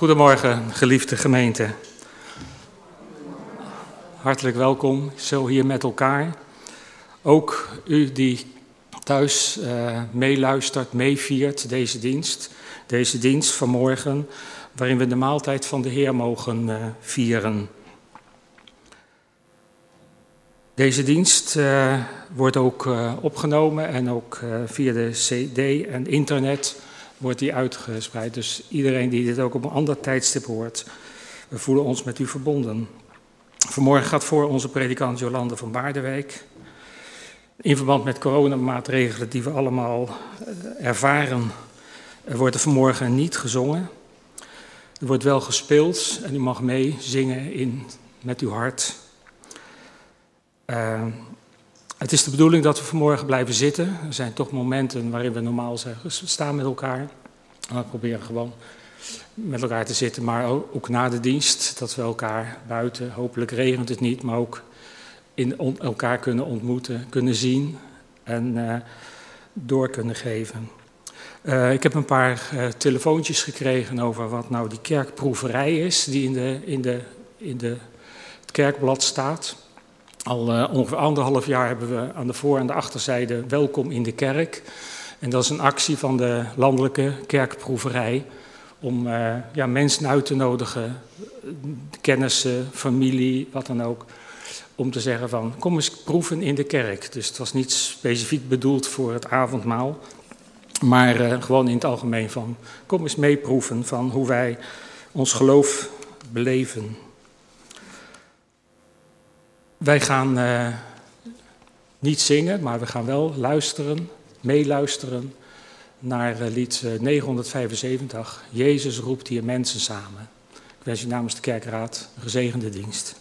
Goedemorgen, geliefde gemeente. Hartelijk welkom, zo hier met elkaar. Ook u die thuis uh, meeluistert, meeviert deze dienst. Deze dienst vanmorgen, waarin we de maaltijd van de Heer mogen uh, vieren. Deze dienst uh, wordt ook opgenomen en ook via de CD en internet wordt die uitgespreid. Dus iedereen die dit ook op een ander tijdstip hoort, we voelen ons met u verbonden. Vanmorgen gaat voor onze predikant Jolande van Baardewijk. In verband met coronamaatregelen die we allemaal eh, ervaren, wordt er vanmorgen niet gezongen. Er wordt wel gespeeld en u mag meezingen in, met uw hart. Uh, het is de bedoeling dat we vanmorgen blijven zitten. Er zijn toch momenten waarin we normaal zeggen, staan met elkaar. We proberen gewoon met elkaar te zitten, maar ook na de dienst, dat we elkaar buiten, hopelijk regent het niet, maar ook in elkaar kunnen ontmoeten, kunnen zien en uh, door kunnen geven. Uh, ik heb een paar uh, telefoontjes gekregen over wat nou die kerkproeverij is, die in, de, in, de, in de, het kerkblad staat. Al uh, ongeveer anderhalf jaar hebben we aan de voor- en de achterzijde Welkom in de Kerk. En dat is een actie van de landelijke kerkproeverij om uh, ja, mensen uit te nodigen, kennissen, familie, wat dan ook, om te zeggen van kom eens proeven in de kerk. Dus het was niet specifiek bedoeld voor het avondmaal, maar uh, gewoon in het algemeen van kom eens meeproeven van hoe wij ons geloof beleven. Wij gaan uh, niet zingen, maar we gaan wel luisteren, meeluisteren naar uh, lied 975. Jezus roept hier mensen samen. Ik wens je namens de kerkraad een gezegende dienst.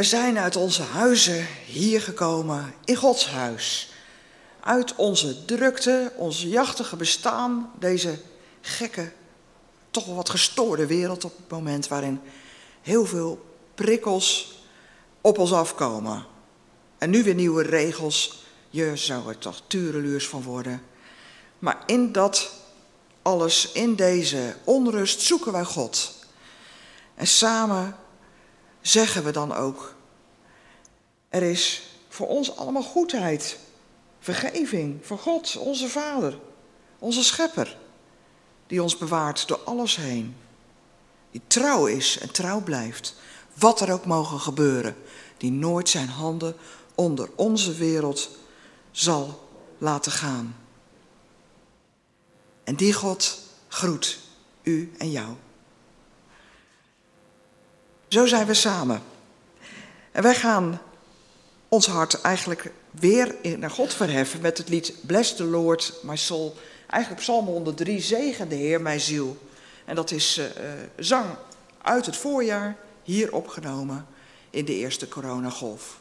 We zijn uit onze huizen hier gekomen in Gods huis. Uit onze drukte, ons jachtige bestaan, deze gekke, toch wel wat gestoorde wereld op het moment waarin heel veel prikkels op ons afkomen. En nu weer nieuwe regels. Je zou er toch tureluurs van worden. Maar in dat alles, in deze onrust, zoeken wij God. En samen zeggen we dan ook: er is voor ons allemaal goedheid, vergeving voor God, onze Vader, onze Schepper, die ons bewaart door alles heen. Die trouw is en trouw blijft, wat er ook mogen gebeuren, die nooit zijn handen onder onze wereld zal laten gaan. En die God groet u en jou. Zo zijn we samen. En wij gaan ons hart eigenlijk weer naar God verheffen met het lied Bless the Lord, my soul. Eigenlijk Psalm 103, zegen de Heer, mijn ziel. En dat is uh, zang uit het voorjaar, hier opgenomen in de eerste coronagolf.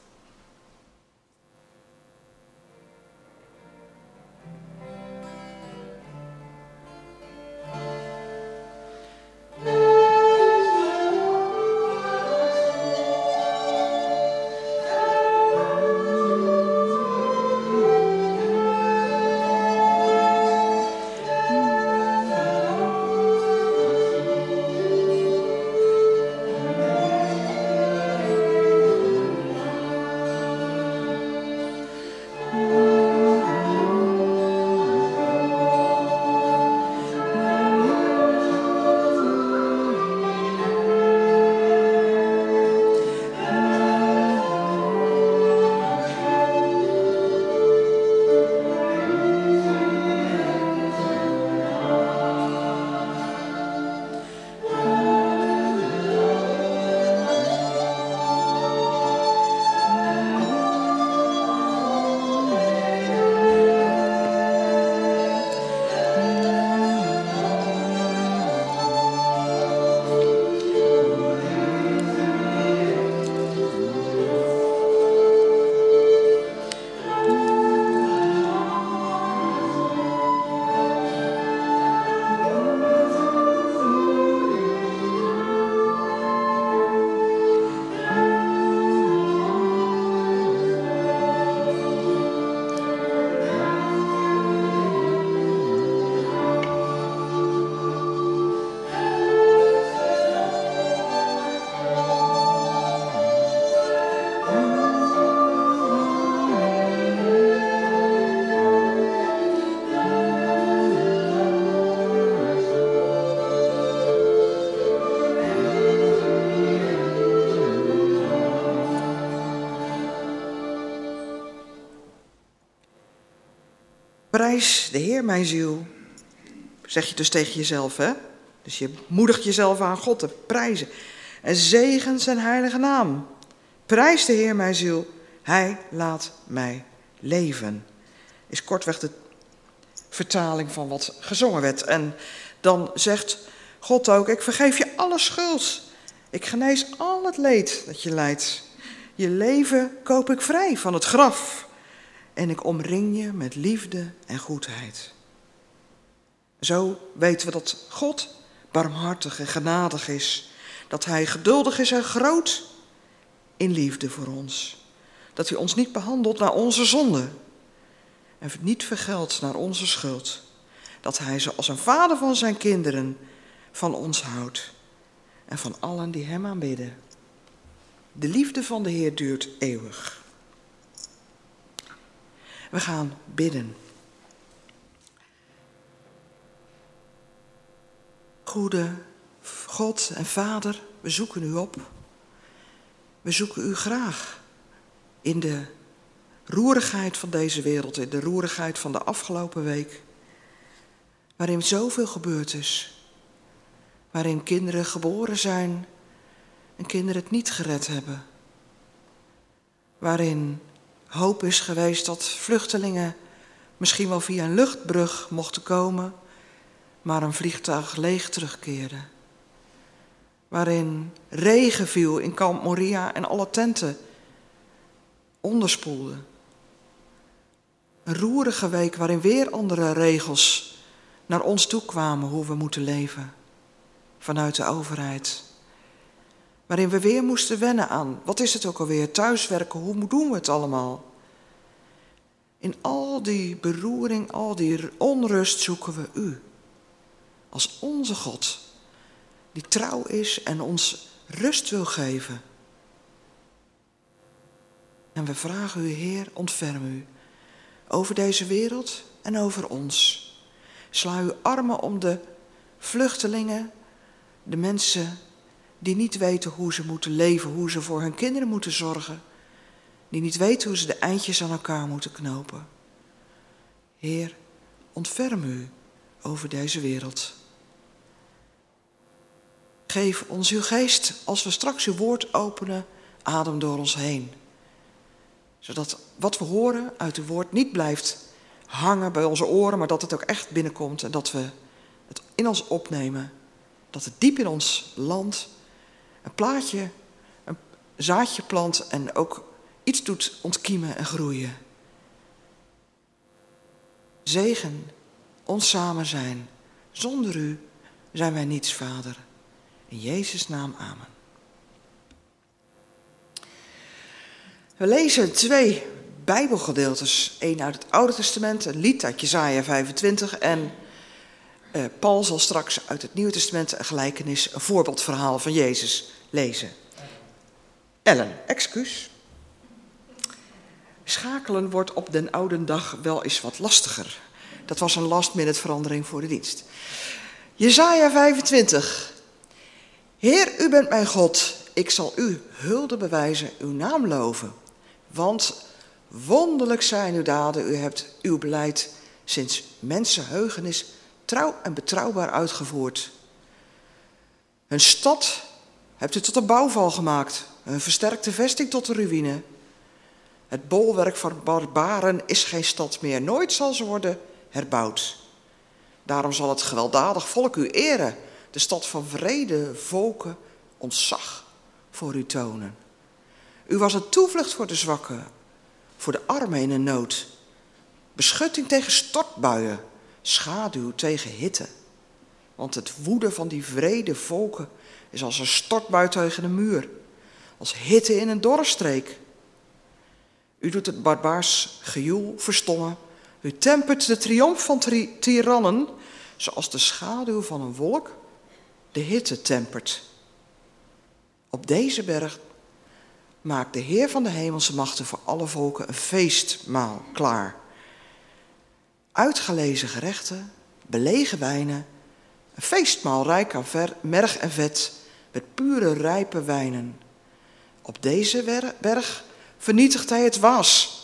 Prijs de Heer, mijn ziel. Zeg je dus tegen jezelf, hè? Dus je moedigt jezelf aan God te prijzen. En zegen zijn heilige naam. Prijs de Heer, mijn ziel. Hij laat mij leven. Is kortweg de vertaling van wat gezongen werd. En dan zegt God ook: Ik vergeef je alle schuld. Ik genees al het leed dat je lijdt. Je leven koop ik vrij van het graf en ik omring je met liefde en goedheid. Zo weten we dat God barmhartig en genadig is, dat Hij geduldig is en groot in liefde voor ons, dat Hij ons niet behandelt naar onze zonde en niet vergeldt naar onze schuld, dat Hij zoals een vader van zijn kinderen van ons houdt en van allen die Hem aanbidden. De liefde van de Heer duurt eeuwig. We gaan bidden. Goede God en Vader, we zoeken u op. We zoeken u graag in de roerigheid van deze wereld, in de roerigheid van de afgelopen week, waarin zoveel gebeurd is, waarin kinderen geboren zijn en kinderen het niet gered hebben, waarin hoop is geweest dat vluchtelingen misschien wel via een luchtbrug mochten komen, maar een vliegtuig leeg terugkeren. waarin regen viel in kamp Moria en alle tenten onderspoelde. Een roerige week waarin weer andere regels naar ons toe kwamen hoe we moeten leven vanuit de overheid. Waarin we weer moesten wennen aan, wat is het ook alweer, thuiswerken, hoe doen we het allemaal? In al die beroering, al die onrust zoeken we u. Als onze God, die trouw is en ons rust wil geven. En we vragen u, Heer, ontferm u over deze wereld en over ons. Sla uw armen om de vluchtelingen, de mensen die niet weten hoe ze moeten leven, hoe ze voor hun kinderen moeten zorgen, die niet weten hoe ze de eindjes aan elkaar moeten knopen. Heer, ontferm u over deze wereld. Geef ons uw geest als we straks uw woord openen, adem door ons heen. Zodat wat we horen uit uw woord niet blijft hangen bij onze oren, maar dat het ook echt binnenkomt en dat we het in ons opnemen. Dat het diep in ons land een plaatje, een zaadje plant en ook iets doet ontkiemen en groeien. Zegen ons samen zijn. Zonder u zijn wij niets, Vader. In Jezus' naam, amen. We lezen twee Bijbelgedeeltes. Eén uit het Oude Testament, een lied uit Jesaja 25. En uh, Paul zal straks uit het Nieuwe Testament een gelijkenis, een voorbeeldverhaal van Jezus lezen. Ellen, excuus. Schakelen wordt op den oude dag wel eens wat lastiger. Dat was een last minute verandering voor de dienst. Jesaja 25. Heer, u bent mijn God. Ik zal u hulde bewijzen, uw naam loven. Want wonderlijk zijn uw daden. U hebt uw beleid sinds mensenheugenis trouw en betrouwbaar uitgevoerd. Een stad hebt u tot een bouwval gemaakt. Een versterkte vesting tot een ruïne. Het bolwerk van barbaren is geen stad meer. Nooit zal ze worden herbouwd. Daarom zal het gewelddadig volk u eren. De stad van vrede, volken, ontzag voor u tonen. U was een toevlucht voor de zwakken, voor de armen in nood. Beschutting tegen stortbuien, schaduw tegen hitte. Want het woede van die vrede volken is als een stortbui tegen een muur, als hitte in een dorrestreek. U doet het barbaars gejoel verstommen. U tempert de triomf van tirannen, zoals de schaduw van een wolk de hitte tempert. Op deze berg maakt de Heer van de hemelse machten voor alle volken een feestmaal klaar. Uitgelezen gerechten, belegen wijnen, een feestmaal rijk aan merg en vet, met pure rijpe wijnen. Op deze berg vernietigt hij het waas,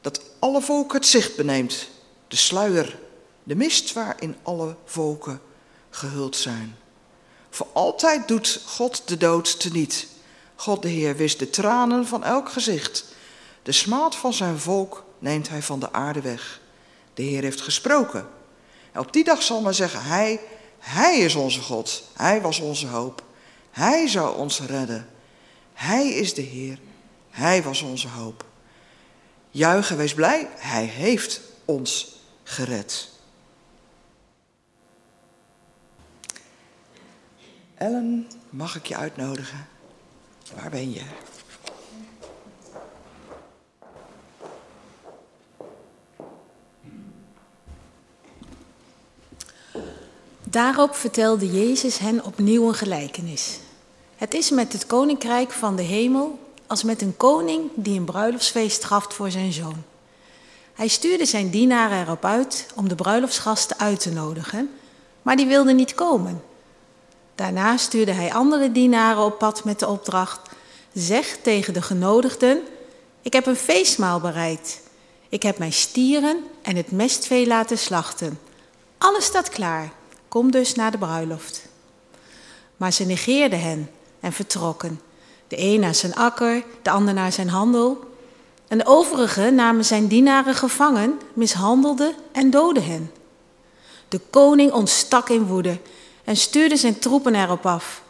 dat alle volken het zicht beneemt, de sluier, de mist waarin alle volken gehuld zijn. Voor altijd doet God de dood teniet. God de Heer wist de tranen van elk gezicht. De smaad van zijn volk neemt hij van de aarde weg. De Heer heeft gesproken. En op die dag zal men zeggen, hij, hij is onze God. Hij was onze hoop. Hij zou ons redden. Hij is de Heer. Hij was onze hoop. Juichen, wees blij. Hij heeft ons gered. Ellen, mag ik je uitnodigen? Waar ben je? Daarop vertelde Jezus hen opnieuw een gelijkenis. Het is met het koninkrijk van de hemel als met een koning die een bruiloftsfeest gaf voor zijn zoon. Hij stuurde zijn dienaren erop uit om de bruiloftsgasten uit te nodigen, maar die wilden niet komen. Daarna stuurde hij andere dienaren op pad met de opdracht: Zeg tegen de genodigden: Ik heb een feestmaal bereid. Ik heb mijn stieren en het mestvee laten slachten. Alles staat klaar. Kom dus naar de bruiloft. Maar ze negeerden hen en vertrokken. De een naar zijn akker, de ander naar zijn handel. En de overigen namen zijn dienaren gevangen, mishandelden en doodden hen. De koning ontstak in woede en stuurde zijn troepen erop af.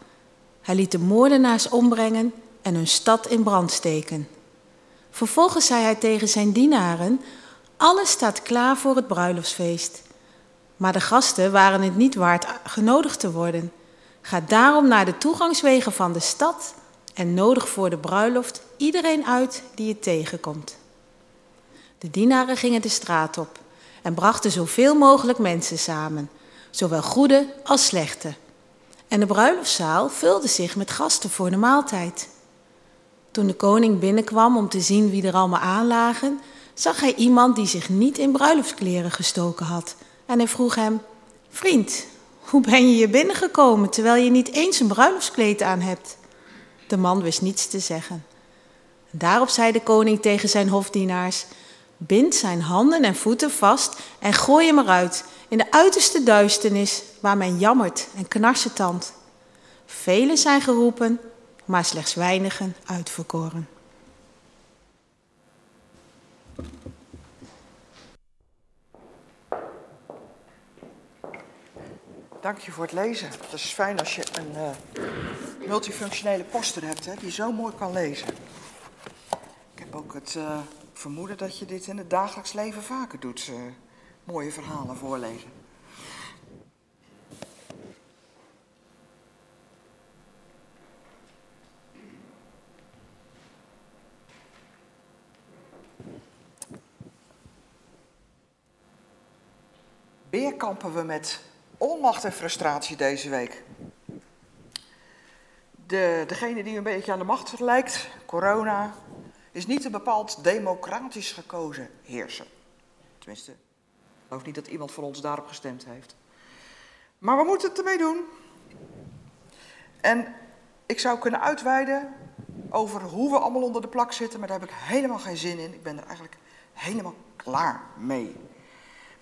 Hij liet de moordenaars ombrengen en hun stad in brand steken. Vervolgens zei hij tegen zijn dienaren: Alles staat klaar voor het bruiloftsfeest. Maar de gasten waren het niet waard genodigd te worden. Ga daarom naar de toegangswegen van de stad en nodig voor de bruiloft iedereen uit die je tegenkomt. De dienaren gingen de straat op en brachten zoveel mogelijk mensen samen, zowel goede als slechte. En de bruiloftszaal vulde zich met gasten voor de maaltijd. Toen de koning binnenkwam om te zien wie er allemaal aanlagen, zag hij iemand die zich niet in bruiloftskleren gestoken had. En hij vroeg hem: Vriend, hoe ben je hier binnengekomen terwijl je niet eens een bruiloftskleed aan hebt? De man wist niets te zeggen. Daarop zei de koning tegen zijn hofdienaars: Bind zijn handen en voeten vast en gooi hem eruit in de uiterste duisternis waar men jammert en knarsetand. Velen zijn geroepen, maar slechts weinigen uitverkoren. Dank je voor het lezen. Het is fijn als je een uh, multifunctionele poster hebt hè, die zo mooi kan lezen. Ik heb ook het uh, vermoeden dat je dit in het dagelijks leven vaker doet. Uh, mooie verhalen voorlezen. Weer kampen we met onmacht en frustratie deze week. De, degene die een beetje aan de macht lijkt, corona, is niet een bepaald democratisch gekozen heerser. Tenminste, ik geloof niet dat iemand van ons daarop gestemd heeft. Maar we moeten het ermee doen. En ik zou kunnen uitweiden over hoe we allemaal onder de plak zitten, maar daar heb ik helemaal geen zin in. Ik ben er eigenlijk helemaal klaar mee.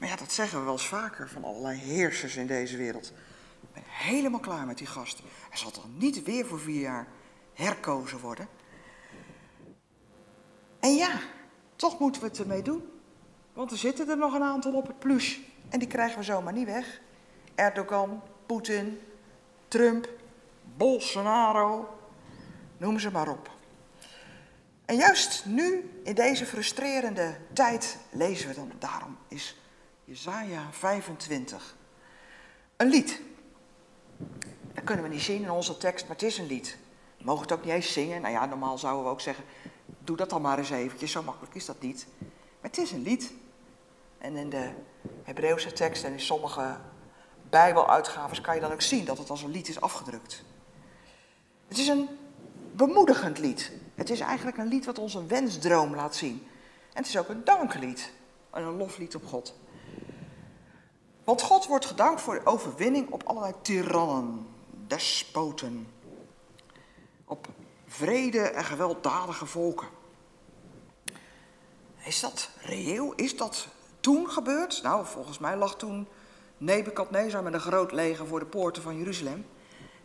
Maar ja, dat zeggen we wel eens vaker van allerlei heersers in deze wereld. Ik ben helemaal klaar met die gast. Hij zal toch niet weer voor vier jaar herkozen worden? En ja, toch moeten we het ermee doen. Want er zitten er nog een aantal op het plus. En die krijgen we zomaar niet weg. Erdogan, Poetin, Trump, Bolsonaro, noem ze maar op. En juist nu, in deze frustrerende tijd, lezen we dan daarom is Jezaja 25. Een lied. Dat kunnen we niet zien in onze tekst, maar het is een lied. We mogen het ook niet eens zingen. Nou ja, normaal zouden we ook zeggen, doe dat dan maar eens eventjes. Zo makkelijk is dat niet. Maar het is een lied. En in de Hebreeuwse tekst en in sommige Bijbeluitgaves kan je dan ook zien dat het als een lied is afgedrukt. Het is een bemoedigend lied. Het is eigenlijk een lied wat ons een wensdroom laat zien. En het is ook een danklied. En een loflied op God. Want God wordt gedankt voor de overwinning op allerlei tirannen, despoten, op vrede en gewelddadige volken. Is dat reëel? Is dat toen gebeurd? Nou, volgens mij lag toen Nebukadnezar met een groot leger voor de poorten van Jeruzalem.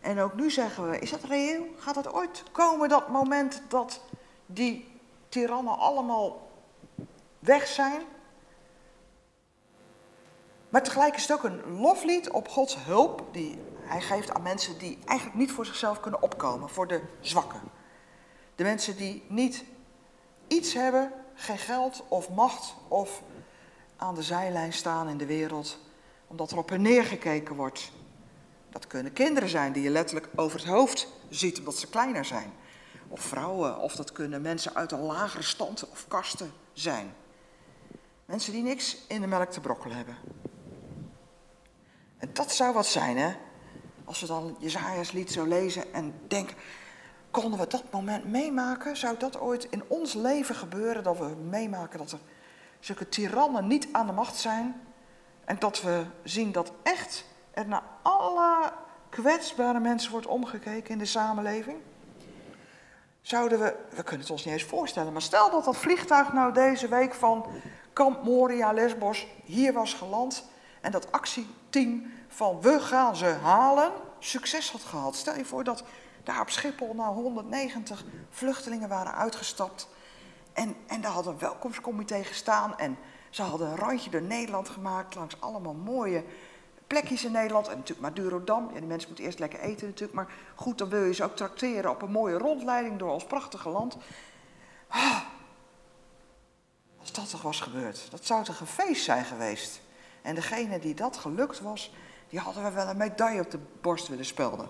En ook nu zeggen we, is dat reëel? Gaat het ooit komen, dat moment dat die tirannen allemaal weg zijn? Maar tegelijk is het ook een loflied op Gods hulp die hij geeft aan mensen die eigenlijk niet voor zichzelf kunnen opkomen, voor de zwakken. De mensen die niet iets hebben, geen geld of macht of aan de zijlijn staan in de wereld, omdat er op hen neergekeken wordt. Dat kunnen kinderen zijn die je letterlijk over het hoofd ziet omdat ze kleiner zijn. Of vrouwen, of dat kunnen mensen uit een lagere stand of kasten zijn. Mensen die niks in de melk te brokkelen hebben. En dat zou wat zijn, hè? Als we dan Jezaja's lied zo lezen en denken, konden we dat moment meemaken? Zou dat ooit in ons leven gebeuren, dat we meemaken dat er zulke tirannen niet aan de macht zijn? En dat we zien dat echt er naar alle kwetsbare mensen wordt omgekeken in de samenleving? Zouden we, we kunnen het ons niet eens voorstellen, maar stel dat dat vliegtuig nou deze week van Kamp Moria, Lesbos, hier was geland en dat actieteam van we gaan ze halen succes had gehad. Stel je voor dat daar op Schiphol nou 190 vluchtelingen waren uitgestapt. En, en daar had een welkomstcomité gestaan en ze hadden een randje door Nederland gemaakt langs allemaal mooie plekjes in Nederland. En natuurlijk Madurodam. Ja, die mensen moeten eerst lekker eten natuurlijk. Maar goed, dan wil je ze ook trakteren op een mooie rondleiding door ons prachtige land. Ah, als dat toch was gebeurd. Dat zou toch een feest zijn geweest. En degene die dat gelukt was, die hadden we wel een medaille op de borst willen spelden.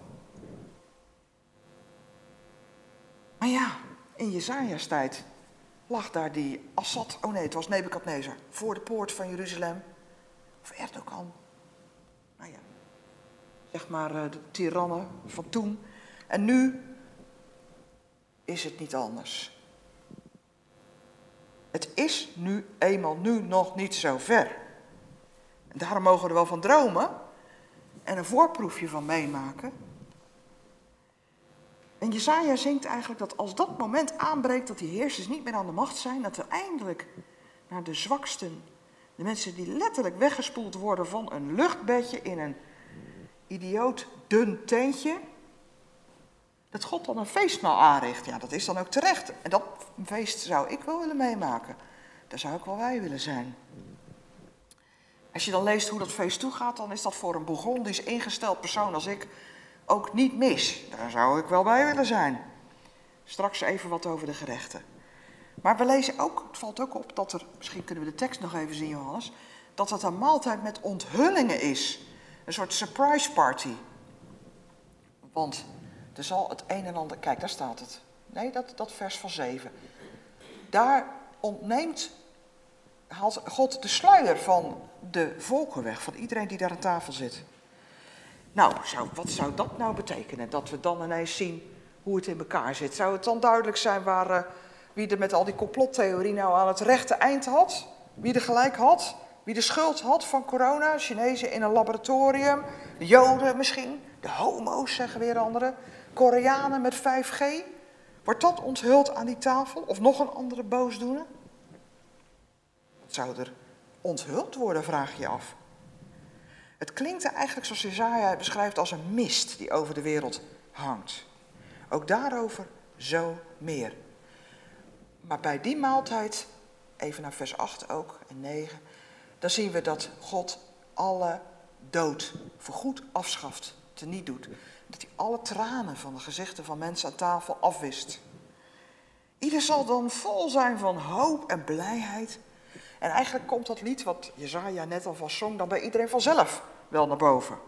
Maar ja, in Jezaja's tijd lag daar die Assad, oh nee, het was Nebukadnezar, voor de poort van Jeruzalem. Of Erdogan. Nou ja, zeg maar eh, de tirannen van toen. En nu is het niet anders. Het is nu eenmaal nu nog niet zo ver. En daarom mogen we er wel van dromen en een voorproefje van meemaken. En Jesaja zingt eigenlijk dat als dat moment aanbreekt dat die heersers niet meer aan de macht zijn, dat we eindelijk naar de zwaksten, de mensen die letterlijk weggespoeld worden van een luchtbedje in een idioot dun tentje, dat God dan een feestmaal aanricht. Ja, dat is dan ook terecht. En dat feest zou ik wel willen meemaken. Daar zou ik wel bij willen zijn. Als je dan leest hoe dat feest toegaat, dan is dat voor een Bourgondisch ingesteld persoon als ik ook niet mis. Daar zou ik wel bij willen zijn. Straks even wat over de gerechten. Maar we lezen ook, het valt ook op dat er, misschien kunnen we de tekst nog even zien Johannes, dat het een maaltijd met onthullingen is. Een soort surprise party. Want er zal het een en ander, kijk daar staat het. Nee, dat, dat vers van 7. Daar ontneemt, haalt God de sluier van de volken weg, van iedereen die daar aan tafel zit. Nou, zou, wat zou dat nou betekenen? Dat we dan ineens zien hoe het in elkaar zit. Zou het dan duidelijk zijn waar, uh, wie er met al die complottheorie nou aan het rechte eind had? Wie er gelijk had? Wie de schuld had van corona? Chinezen in een laboratorium? De Joden misschien? De homo's, zeggen weer anderen. Koreanen met 5G? Wordt dat onthuld aan die tafel? Of nog een andere boosdoener? Zou er onthuld worden, vraag je af. Het klinkt eigenlijk zoals Jezaja beschrijft als een mist die over de wereld hangt. Ook daarover zo meer. Maar bij die maaltijd, even naar vers 8 ook en 9, dan zien we dat God alle dood voorgoed afschaft, teniet doet. Dat hij alle tranen van de gezichten van mensen aan tafel afwist. Ieder zal dan vol zijn van hoop en blijheid en eigenlijk komt dat lied, wat Jezaja net al van zong, dan bij iedereen vanzelf wel naar boven.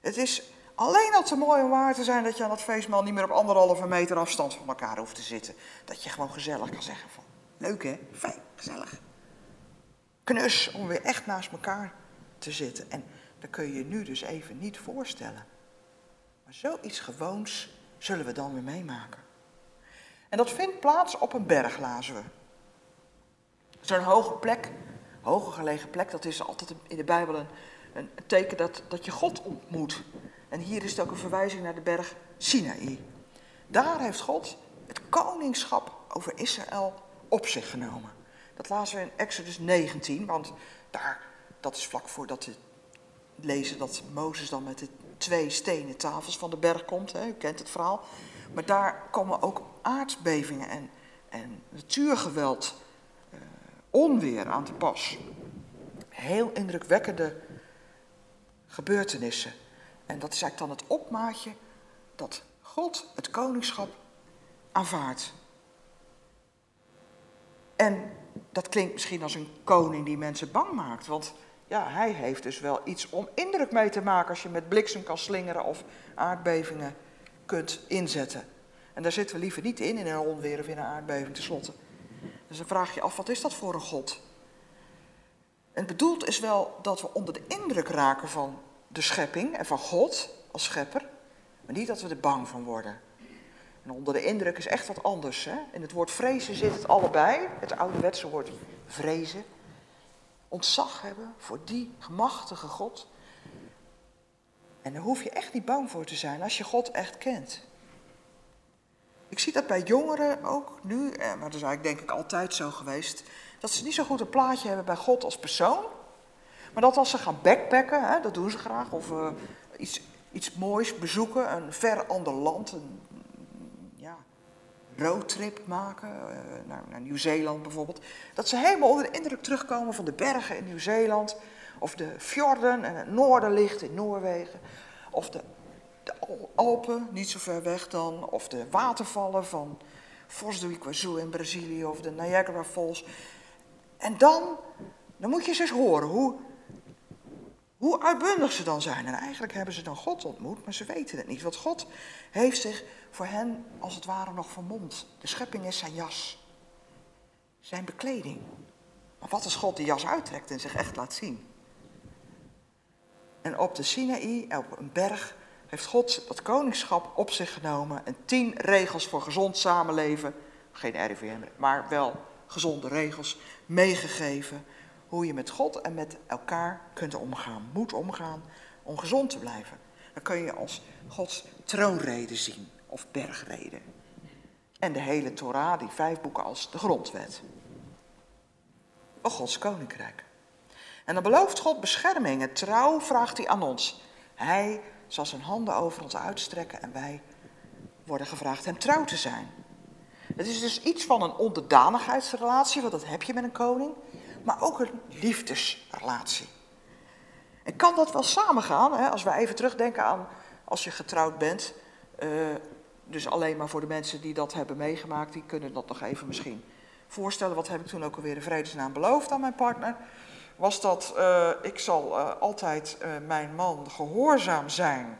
Het is alleen al te mooi om waar te zijn dat je aan dat feestmaal niet meer op anderhalve meter afstand van elkaar hoeft te zitten. Dat je gewoon gezellig kan zeggen van, leuk hè, fijn, gezellig. Knus om weer echt naast elkaar te zitten. En dat kun je je nu dus even niet voorstellen. Maar zoiets gewoons zullen we dan weer meemaken. En dat vindt plaats op een berg, lazen we. Zo'n hoge plek, hoge gelegen plek, dat is altijd in de Bijbel een, een teken dat, dat je God ontmoet. En hier is het ook een verwijzing naar de berg Sinaï. Daar heeft God het koningschap over Israël op zich genomen. Dat lazen we in Exodus 19, want daar, dat is vlak voordat we lezen dat Mozes dan met de twee stenen tafels van de berg komt. Hè, u kent het verhaal. Maar daar komen ook aardbevingen en, en natuurgeweld onweer aan te pas. Heel indrukwekkende gebeurtenissen. En dat is eigenlijk dan het opmaatje dat God het koningschap aanvaardt. En dat klinkt misschien als een koning die mensen bang maakt. Want ja, hij heeft dus wel iets om indruk mee te maken als je met bliksem kan slingeren of aardbevingen kunt inzetten. En daar zitten we liever niet in, in een onweer of in een aardbeving tenslotte. Dus dan vraag je af, wat is dat voor een God? En bedoeld is wel dat we onder de indruk raken van de schepping en van God als schepper, maar niet dat we er bang van worden. En onder de indruk is echt wat anders. Hè? In het woord vrezen zit het allebei, het ouderwetse woord vrezen. Ontzag hebben voor die machtige God. En daar hoef je echt niet bang voor te zijn als je God echt kent. Ik zie dat bij jongeren ook nu, eh, maar dat is eigenlijk denk ik altijd zo geweest, dat ze niet zo goed een plaatje hebben bij God als persoon. Maar dat als ze gaan backpacken, hè, dat doen ze graag, of uh, iets, iets moois bezoeken, een ver ander land, een ja, roadtrip maken, uh, naar, naar Nieuw-Zeeland bijvoorbeeld. Dat ze helemaal onder de indruk terugkomen van de bergen in Nieuw-Zeeland, of de fjorden en het noorderlicht in Noorwegen, of de, de Alpen, niet zo ver weg dan, of de watervallen van Foz do Iguaçu in Brazilië of de Niagara Falls. En dan, dan moet je eens horen hoe, hoe uitbundig ze dan zijn. En eigenlijk hebben ze dan God ontmoet, maar ze weten het niet. Want God heeft zich voor hen als het ware nog vermomd. De schepping is zijn jas, zijn bekleding. Maar wat als God die jas uittrekt en zich echt laat zien? En op de Sinaï, op een berg, heeft God dat koningschap op zich genomen en tien regels voor gezond samenleven, geen RIVM, maar wel gezonde regels, meegegeven. Hoe je met God en met elkaar kunt omgaan, moet omgaan om gezond te blijven. Dan kun je als Gods troonrede zien, of bergrede. En de hele Torah, die vijf boeken als de grondwet. Of Gods koninkrijk. En dan belooft God bescherming en trouw vraagt hij aan ons. Hij zal zijn handen over ons uitstrekken en wij worden gevraagd hem trouw te zijn. Het is dus iets van een onderdanigheidsrelatie, want dat heb je met een koning, maar ook een liefdesrelatie. En kan dat wel samengaan, hè? als we even terugdenken aan als je getrouwd bent, uh, dus alleen maar voor de mensen die dat hebben meegemaakt, die kunnen dat nog even misschien voorstellen. Wat heb ik toen ook alweer in vredesnaam beloofd aan mijn partner? Was dat uh, ik zal uh, altijd uh, mijn man gehoorzaam zijn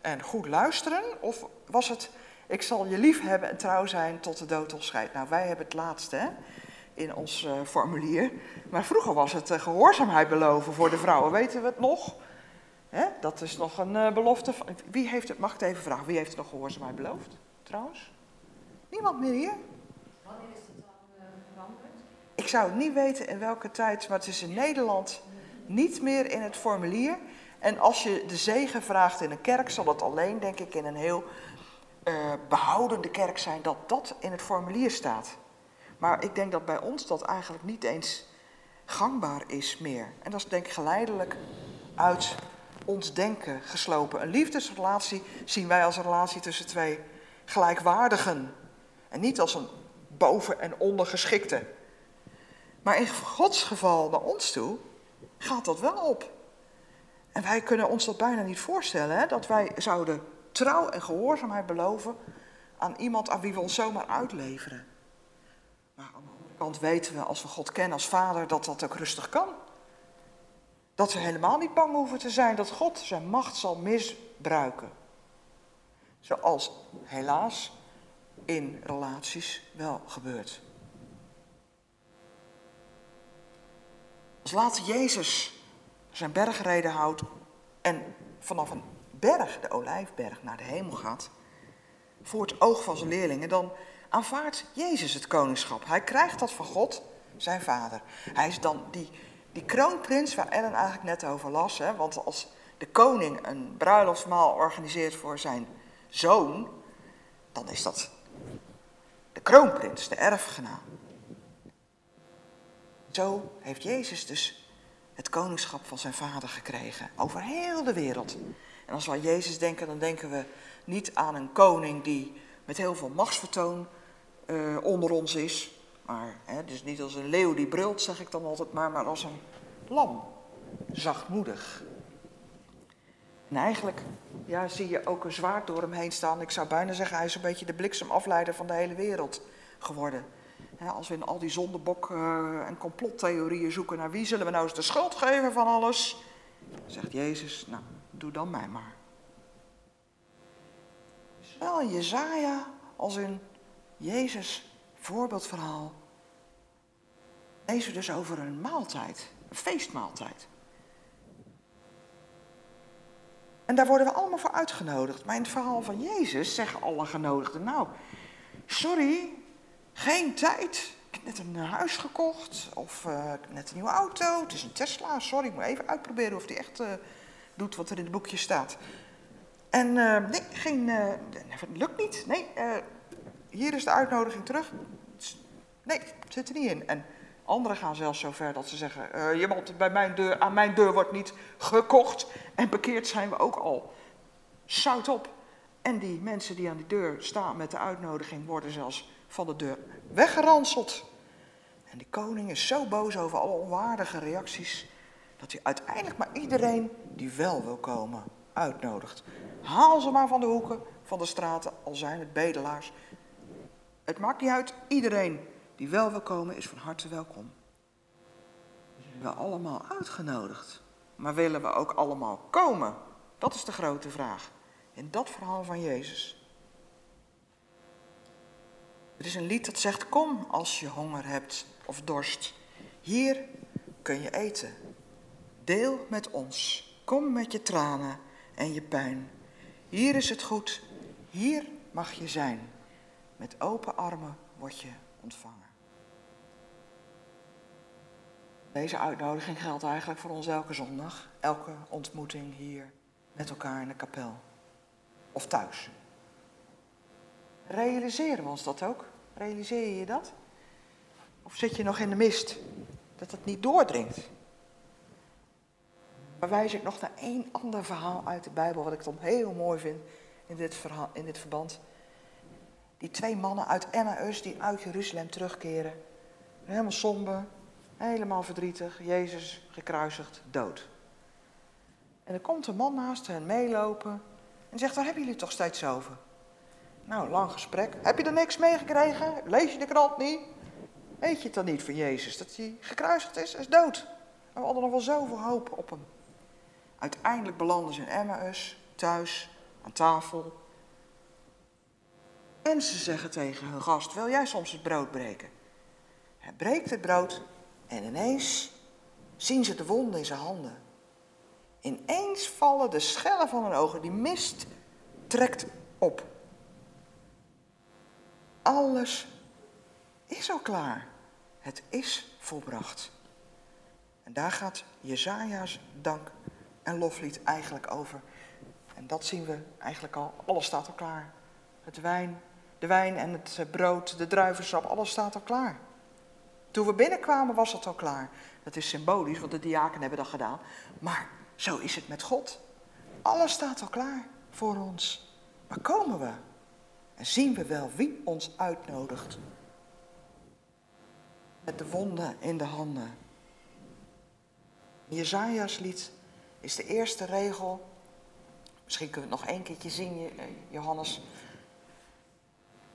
en goed luisteren? Of was het ik zal je lief hebben en trouw zijn tot de dood ons scheidt? Nou, wij hebben het laatste hè, in ons formulier. Maar vroeger was het gehoorzaamheid beloven voor de vrouwen. Weten we het nog? Hè? Dat is nog een belofte. Wie heeft het, mag ik het even vragen, wie heeft het nog gehoorzaamheid beloofd? Trouwens? Niemand meer hier? Ik zou niet weten in welke tijd, maar het is in Nederland niet meer in het formulier. En als je de zegen vraagt in een kerk, zal het alleen, denk ik, in een heel uh, behoudende kerk zijn dat dat in het formulier staat. Maar ik denk dat bij ons dat eigenlijk niet eens gangbaar is meer. En dat is denk ik geleidelijk uit ons denken geslopen. Een liefdesrelatie zien wij als een relatie tussen twee gelijkwaardigen. En niet als een boven- en ondergeschikte. Maar in Gods geval naar ons toe gaat dat wel op. En wij kunnen ons dat bijna niet voorstellen, hè? dat wij zouden trouw en gehoorzaamheid beloven aan iemand aan wie we ons zomaar uitleveren. Maar aan de andere kant weten we, als we God kennen als vader, dat dat ook rustig kan. Dat we helemaal niet bang hoeven te zijn dat God zijn macht zal misbruiken. Zoals helaas in relaties wel gebeurt. Als later Jezus zijn bergreden houdt en vanaf een berg, de olijfberg, naar de hemel gaat, voor het oog van zijn leerlingen, dan aanvaardt Jezus het koningschap. Hij krijgt dat van God, zijn vader. Hij is dan die, die kroonprins waar Ellen eigenlijk net over las. Hè? Want als de koning een bruiloftsmaal organiseert voor zijn zoon, dan is dat de kroonprins, de erfgenaam. Zo heeft Jezus dus het koningschap van zijn vader gekregen. Over heel de wereld. En als we aan Jezus denken, dan denken we niet aan een koning die met heel veel machtsvertoon uh, onder ons is. Maar hè, dus niet als een leeuw die brult, zeg ik dan altijd maar, maar als een lam. Zachtmoedig. En eigenlijk ja, zie je ook een zwaard door hem heen staan. Ik zou bijna zeggen, hij is een beetje de bliksemafleider van de hele wereld geworden als we in al die zondebok uh, en complottheorieën zoeken naar wie zullen we nou eens de schuld geven van alles, zegt Jezus, nou, doe dan mij maar. Zowel Jezaja als in Jezus voorbeeldverhaal lezen we dus over een maaltijd, een feestmaaltijd. En daar worden we allemaal voor uitgenodigd. Maar in het verhaal van Jezus zeggen alle genodigden, nou, sorry, geen tijd. Ik heb net een eh, huis gekocht of uh, net een nieuwe auto. Het is een Tesla. Sorry, ik moet even uitproberen of die echt uh, doet wat er in het boekje staat. En nee, geen, lukt niet. Nee, hier is de uitnodiging terug. Nee, het zit er niet in. En anderen gaan zelfs zo ver dat ze zeggen: je bij mijn deur, aan mijn deur wordt niet gekocht. En bekeerd zijn we ook al. Zout op. En die mensen die aan die deur staan met de uitnodiging worden zelfs van de deur weggeranseld. En de koning is zo boos over alle onwaardige reacties Dat hij uiteindelijk maar iedereen die wel wil komen uitnodigt. Haal ze maar van de hoeken van de straten, al zijn het bedelaars. Het maakt niet uit, iedereen die wel wil komen is van harte welkom. We zijn allemaal uitgenodigd. Maar willen we ook allemaal komen? Dat is de grote vraag. In dat verhaal van Jezus. Er is een lied dat zegt: Kom als je honger hebt of dorst. Hier kun je eten. Deel met ons. Kom met je tranen en je pijn. Hier is het goed. Hier mag je zijn. Met open armen word je ontvangen. Deze uitnodiging geldt eigenlijk voor ons elke zondag. Elke ontmoeting hier met elkaar in de kapel. Of thuis. Realiseren we ons dat ook? Realiseer je dat? Of zit je nog in de mist? Dat het niet doordringt? Maar wijs ik nog naar één ander verhaal uit de Bijbel, wat ik dan heel mooi vind in dit, verhaal, in dit verband. Die twee mannen uit Emmaus die uit Jeruzalem terugkeren. Helemaal somber, helemaal verdrietig. Jezus gekruisigd, dood. En er komt een man naast hen meelopen en zegt, waar hebben jullie toch steeds over? Nou, lang gesprek. Heb je er niks meegekregen? Lees je de krant niet? Weet je het dan niet van Jezus? Dat hij gekruisigd is, is dood. En we hadden nog wel zoveel hoop op hem. Uiteindelijk belanden ze in Emmaus, thuis, aan tafel. En ze zeggen tegen hun gast, wil jij soms het brood breken? Hij breekt het brood en ineens zien ze de wonden in zijn handen. Ineens vallen de schellen van hun ogen, die mist trekt op. Alles is al klaar. Het is volbracht. En daar gaat Jezaja's dank en loflied eigenlijk over. En dat zien we eigenlijk al. Alles staat al klaar. Het wijn, de wijn en het brood, de druivensap, alles staat al klaar. Toen we binnenkwamen was het al klaar. Dat is symbolisch, want de diaken hebben dat gedaan. Maar zo is het met God. Alles staat al klaar voor ons. Maar komen we? En zien we wel wie ons uitnodigt? Met de wonden in de handen. Jezaja's lied is de eerste regel. Misschien kunnen we het nog één keertje zien, eh, Johannes.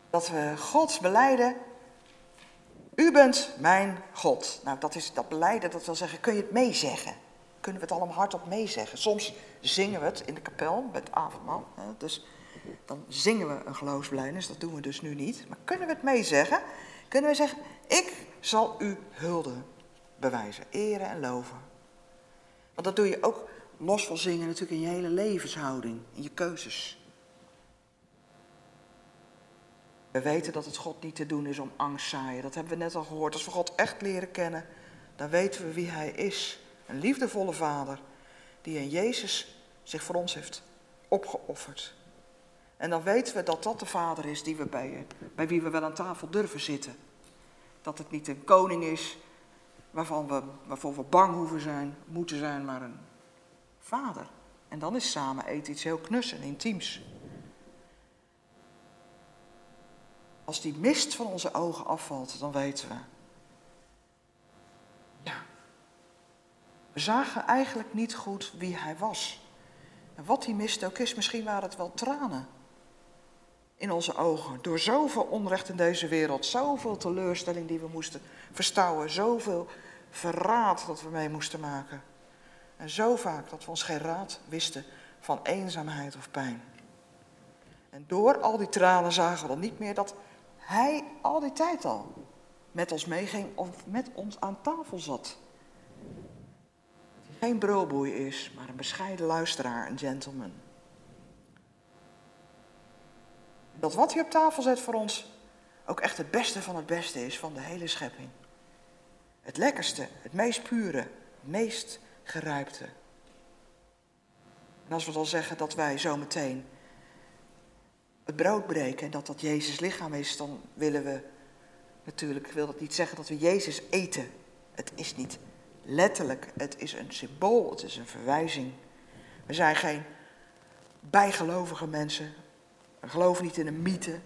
Dat we God beleiden. U bent mijn God. Nou, dat is dat beleiden, dat wil zeggen, kun je het meezeggen? Kunnen we het allemaal hardop meezeggen? Soms zingen we het in de kapel met avondmaal. Dus dan zingen we een geloofsbelijdenis, dat doen we dus nu niet. Maar kunnen we het meezeggen? Kunnen we zeggen, ik zal u hulde bewijzen, eren en loven. Want dat doe je ook los van zingen natuurlijk in je hele levenshouding, in je keuzes. We weten dat het God niet te doen is om angst zaaien. Dat hebben we net al gehoord. Als we God echt leren kennen, dan weten we wie Hij is. Een liefdevolle Vader die in Jezus zich voor ons heeft opgeofferd. En dan weten we dat dat de Vader is die we bij, bij wie we wel aan tafel durven zitten. Dat het niet een koning is waarvan we, waarvoor we bang hoeven zijn, moeten zijn, maar een vader. En dan is samen eten iets heel knus en intiems. Als die mist van onze ogen afvalt, dan weten we. Ja. We zagen eigenlijk niet goed wie hij was. En wat die mist ook is, misschien waren het wel tranen in onze ogen. Door zoveel onrecht in deze wereld, zoveel teleurstelling die we moesten verstouwen, zoveel verraad dat we mee moesten maken. En zo vaak dat we ons geen raad wisten van eenzaamheid of pijn. En door al die tranen zagen we dan niet meer dat hij al die tijd al met ons meeging of met ons aan tafel zat. Geen brulboei is, maar een bescheiden luisteraar, een gentleman. Dat wat hij op tafel zet voor ons ook echt het beste van het beste is van de hele schepping. Het lekkerste, het meest pure, het meest gerijpte. En als we dan zeggen dat wij zometeen het brood breken en dat dat Jezus lichaam is, dan willen we natuurlijk, wil dat niet zeggen dat we Jezus eten. Het is niet letterlijk, het is een symbool, het is een verwijzing. We zijn geen bijgelovige mensen, we geloven niet in een mythe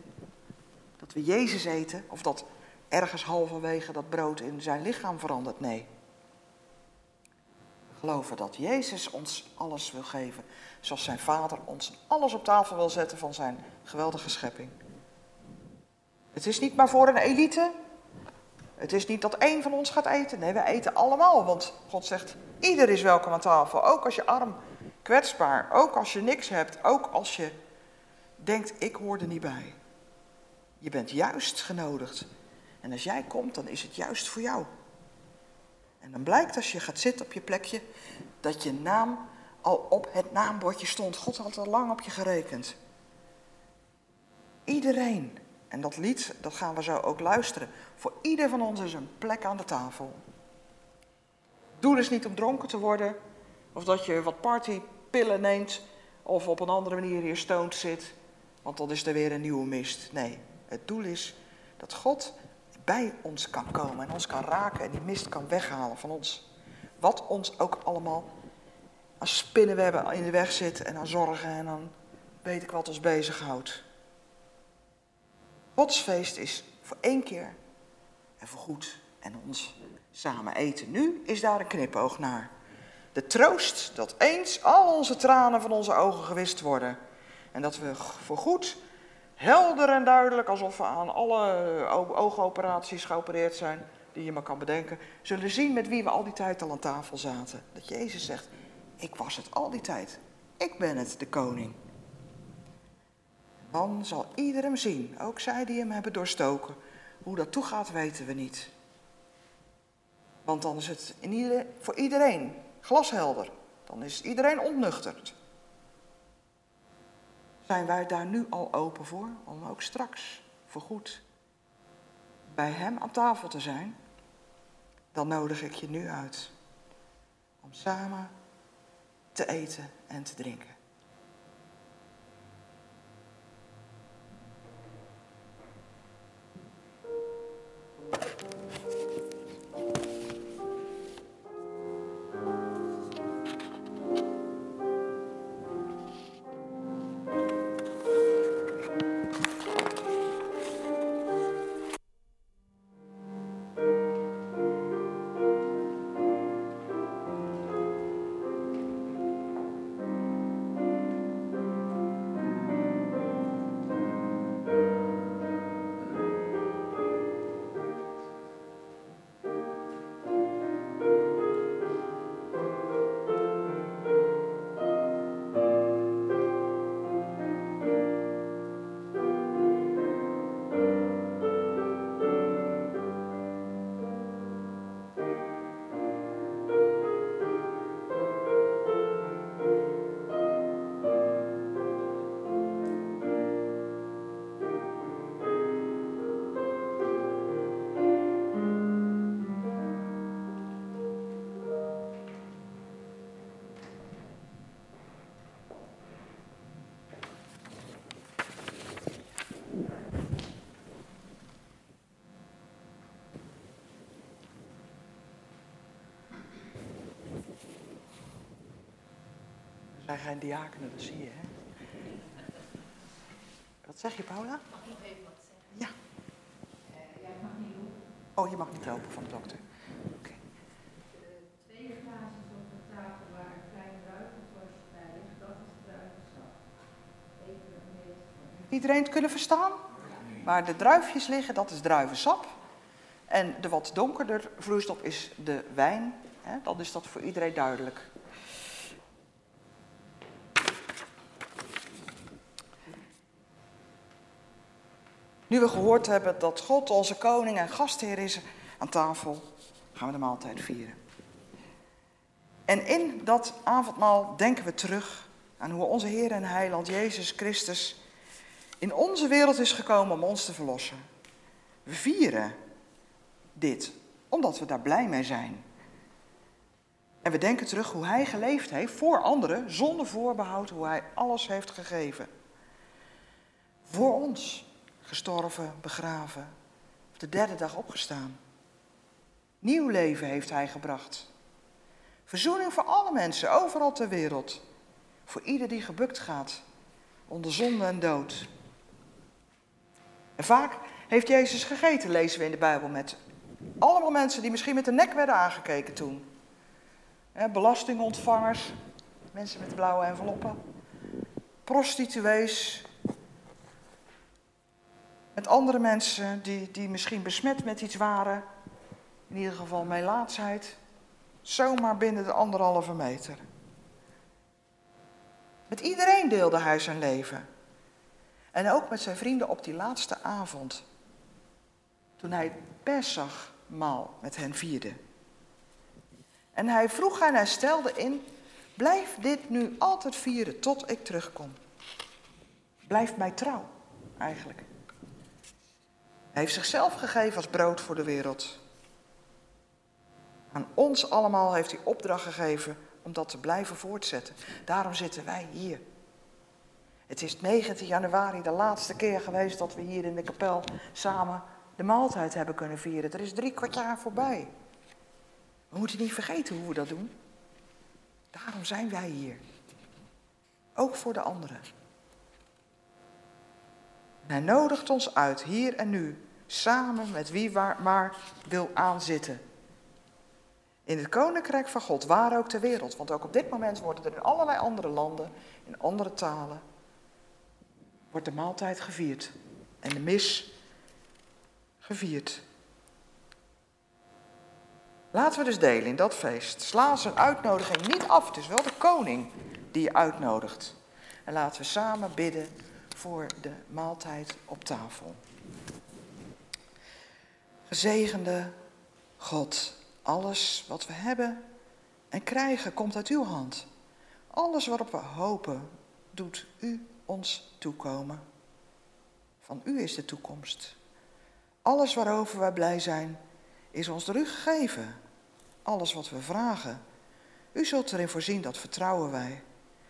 dat we Jezus eten of dat ergens halverwege dat brood in zijn lichaam verandert. Nee. We Geloven dat Jezus ons alles wil geven. Zoals zijn vader ons alles op tafel wil zetten van zijn geweldige schepping. Het is niet maar voor een elite. Het is niet dat één van ons gaat eten. Nee, we eten allemaal. Want God zegt, ieder is welkom aan tafel. Ook als je arm, kwetsbaar. Ook als je niks hebt. Ook als je denkt, ik hoor er niet bij. Je bent juist genodigd. En als jij komt, dan is het juist voor jou. En dan blijkt als je gaat zitten op je plekje, dat je naam al op het naambordje stond. God had al lang op je gerekend. Iedereen. En dat lied, dat gaan we zo ook luisteren. Voor ieder van ons is een plek aan de tafel. Doe is niet om dronken te worden, of dat je wat partypillen neemt, of op een andere manier hier stoned zit, want dan is er weer een nieuwe mist. Nee, het doel is dat God bij ons kan komen en ons kan raken en die mist kan weghalen van ons. Wat ons ook allemaal als spinnenwebben in de weg zit en aan zorgen en dan weet ik wat ons bezighoudt. Gods feest is voor één keer en voor goed en ons samen eten. Nu is daar een knipoog naar. De troost dat eens al onze tranen van onze ogen gewist worden. En dat we voor goed helder en duidelijk, alsof we aan alle oogoperaties geopereerd zijn, die je maar kan bedenken, zullen zien met wie we al die tijd al aan tafel zaten. Dat Jezus zegt, ik was het al die tijd. Ik ben het, de koning. Dan zal ieder hem zien, ook zij die hem hebben doorstoken. Hoe dat toegaat weten we niet. Want dan is het in voor iedereen glashelder. Dan is iedereen ontnuchterd. Zijn wij daar nu al open voor, om ook straks voorgoed bij Hem aan tafel te zijn? Dan nodig ik je nu uit om samen te eten en te drinken. Zijn geen diakenen, dat zie je, hè? Wat zeg je, Paula? Mag ik nog even wat zeggen? Ja. Uh, ja, ik mag niet lopen. Oh, je mag niet lopen van de dokter. Oké. Uh, twee glazen op de tafel waar een klein druivenvorstje bij ligt, dat is druivensap. Iedereen het kunnen verstaan? Waar de druifjes liggen, dat is druivensap. En de wat donkerder vloeistof is de wijn. Hè? Dan is dat voor iedereen duidelijk. We gehoord hebben dat God onze koning en gastheer is aan tafel, gaan we de maaltijd vieren. En in dat avondmaal denken we terug aan hoe onze Heer en Heiland Jezus Christus in onze wereld is gekomen om ons te verlossen. We vieren dit omdat we daar blij mee zijn. En we denken terug hoe Hij geleefd heeft voor anderen, zonder voorbehoud, hoe Hij alles heeft gegeven. Voor ons gestorven, begraven, op de derde dag opgestaan. Nieuw leven heeft hij gebracht. Verzoening voor alle mensen, overal ter wereld. Voor ieder die gebukt gaat onder zonde en dood. En vaak heeft Jezus gegeten, lezen we in de Bijbel, met allemaal mensen die misschien met de nek werden aangekeken toen. Belastingontvangers, mensen met blauwe enveloppen, prostituees, met andere mensen die, die misschien besmet met iets waren, in ieder geval meelaatsheid, zomaar binnen de anderhalve meter. Met iedereen deelde hij zijn leven. En ook met zijn vrienden op die laatste avond, toen hij Pesachmaal met hen vierde. En hij vroeg en hij stelde in, blijf dit nu altijd vieren tot ik terugkom. Blijf mij trouw, eigenlijk. Hij heeft zichzelf gegeven als brood voor de wereld. Aan ons allemaal heeft hij opdracht gegeven om dat te blijven voortzetten. Daarom zitten wij hier. Het is 19 januari de laatste keer geweest dat we hier in de kapel samen de maaltijd hebben kunnen vieren. Er is drie kwart jaar voorbij. We moeten niet vergeten hoe we dat doen. Daarom zijn wij hier. Ook voor de anderen. En hij nodigt ons uit, hier en nu, samen met wie waar, maar wil aanzitten. In het koninkrijk van God, waar ook ter wereld. Want ook op dit moment worden er in allerlei andere landen, in andere talen, wordt de maaltijd gevierd. En de mis gevierd. Laten we dus delen in dat feest. Sla zijn uitnodiging niet af. Het is wel de koning die je uitnodigt. En laten we samen bidden voor de maaltijd op tafel. Gezegende God, alles wat we hebben en krijgen komt uit uw hand. Alles waarop we hopen, doet u ons toekomen. Van u is de toekomst. Alles waarover wij blij zijn, is ons door gegeven. Alles wat we vragen. U zult erin voorzien, dat vertrouwen wij.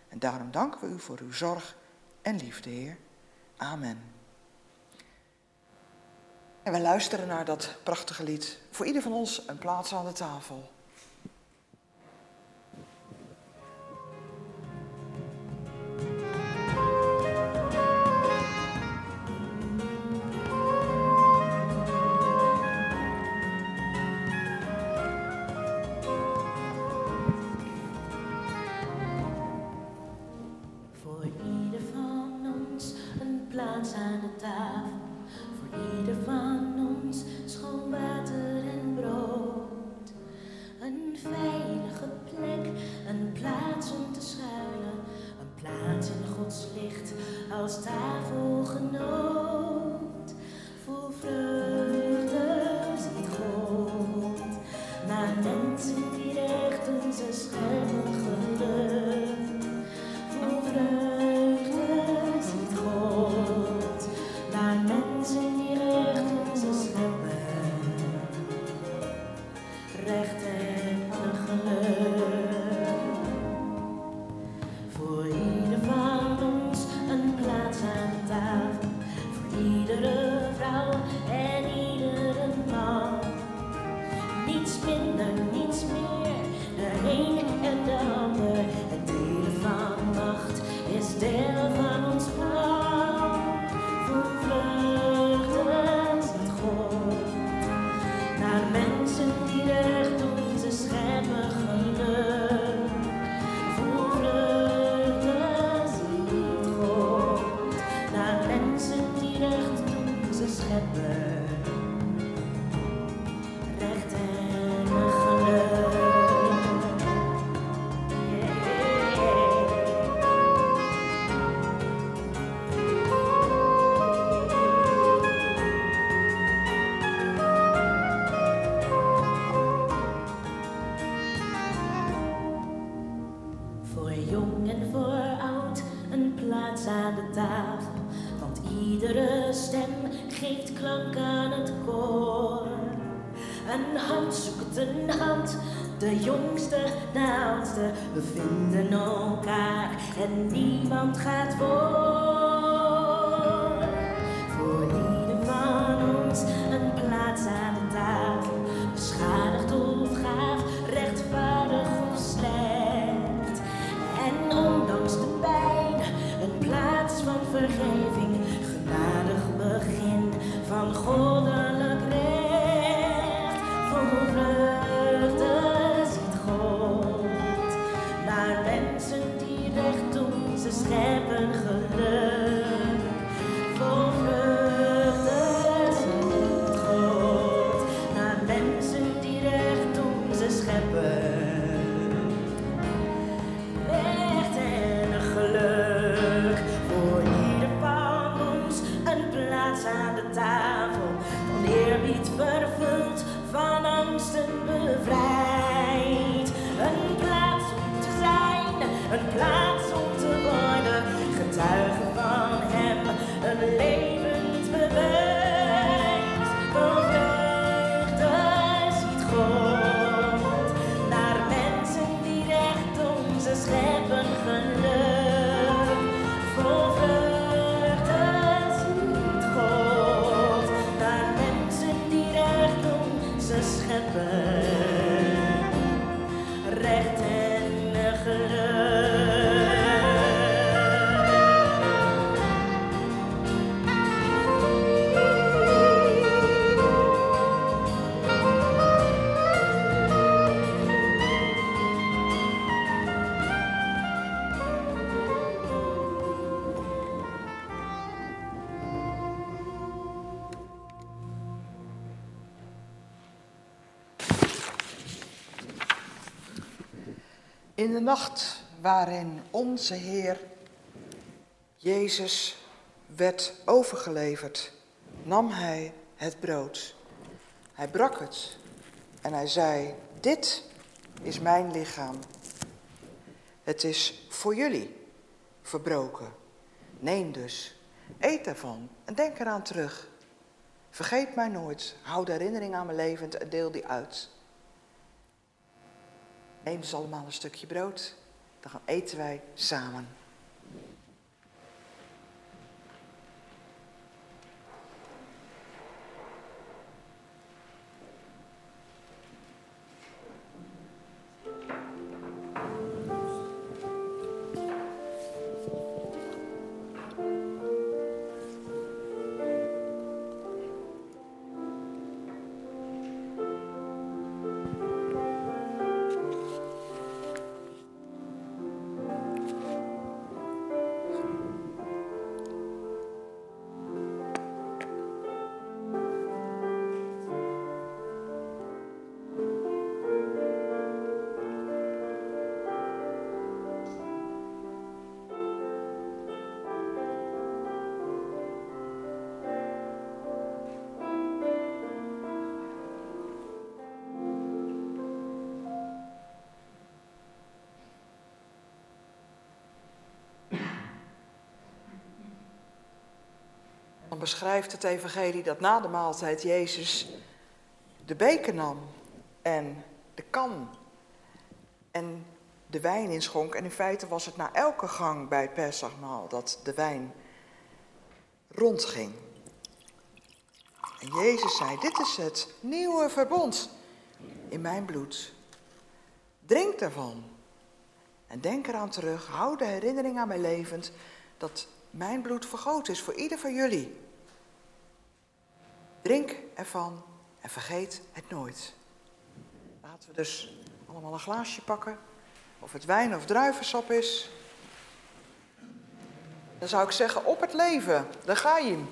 En daarom danken we u voor uw zorg en liefde, Heer. Amen. En wij luisteren naar dat prachtige lied. Voor ieder van ons een plaats aan de tafel. In de nacht waarin onze Heer Jezus werd overgeleverd, nam Hij het brood. Hij brak het en hij zei, dit is mijn lichaam. Het is voor jullie verbroken. Neem dus, eet ervan en denk eraan terug. Vergeet mij nooit, hou de herinnering aan mijn levend en deel die uit. Neem dus allemaal een stukje brood, dan eten wij samen. Beschrijft het evangelie dat na de maaltijd Jezus de beker nam en de kan en de wijn inschonk. En in feite was het na elke gang bij het Pesachmaal dat de wijn rondging. En Jezus zei, dit is het nieuwe verbond in mijn bloed. Drink daarvan. En denk eraan terug, hou de herinnering aan mij levend dat mijn bloed vergoten is voor ieder van jullie. Drink ervan en vergeet het nooit. Laten we dus allemaal een glaasje pakken. Of het wijn of druivensap is. Dan zou ik zeggen, op het leven. Daar ga je.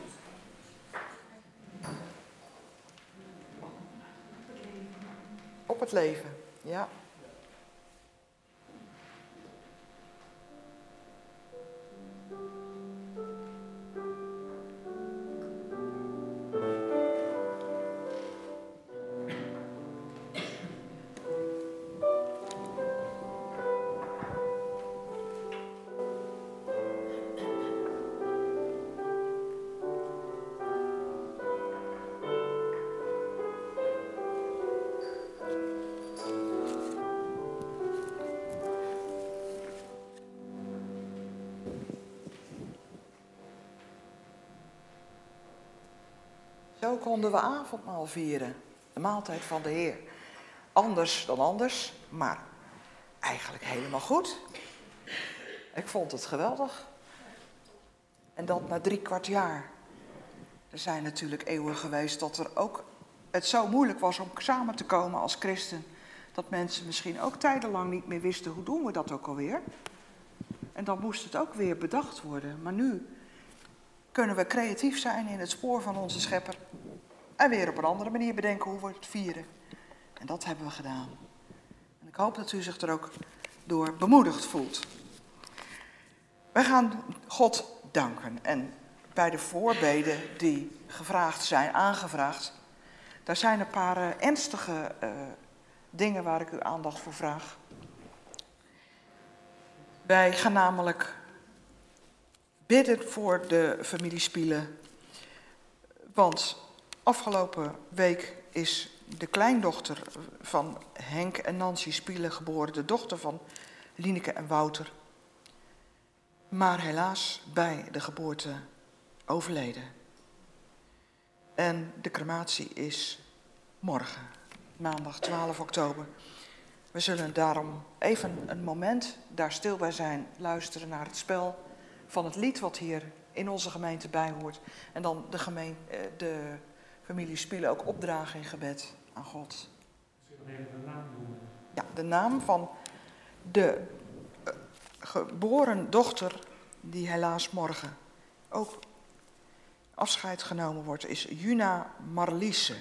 Op het leven, ja. Konden we avondmaal vieren, de maaltijd van de Heer. Anders dan anders, maar eigenlijk helemaal goed. Ik vond het geweldig. En dat na drie kwart jaar. Er zijn natuurlijk eeuwen geweest dat er ook het zo moeilijk was om samen te komen als christen. Dat mensen misschien ook tijdenlang niet meer wisten hoe doen we dat ook alweer. En dan moest het ook weer bedacht worden. Maar nu kunnen we creatief zijn in het spoor van onze schepper. En weer op een andere manier bedenken hoe we het vieren. En dat hebben we gedaan. En ik hoop dat u zich er ook door bemoedigd voelt. Wij gaan God danken. En bij de voorbeden die gevraagd zijn, aangevraagd, daar zijn een paar eh, ernstige uh, dingen waar ik uw aandacht voor vraag. Wij gaan namelijk bidden voor de familie Spielen. Want afgelopen week is de kleindochter van Henk en Nancy Spielen geboren, de dochter van Lineke en Wouter. Maar helaas bij de geboorte overleden. En de crematie is morgen, maandag 12 oktober. We zullen daarom even een moment daar stil bij zijn, luisteren naar het spel van het lied wat hier in onze gemeente bijhoort. En dan de, gemeen, eh, de familie Spielen ook opdragen in gebed aan God. Zullen we even de naam noemen? Ja, de naam van de eh, geboren dochter die helaas morgen ook afscheid genomen wordt, is Juna Marliese.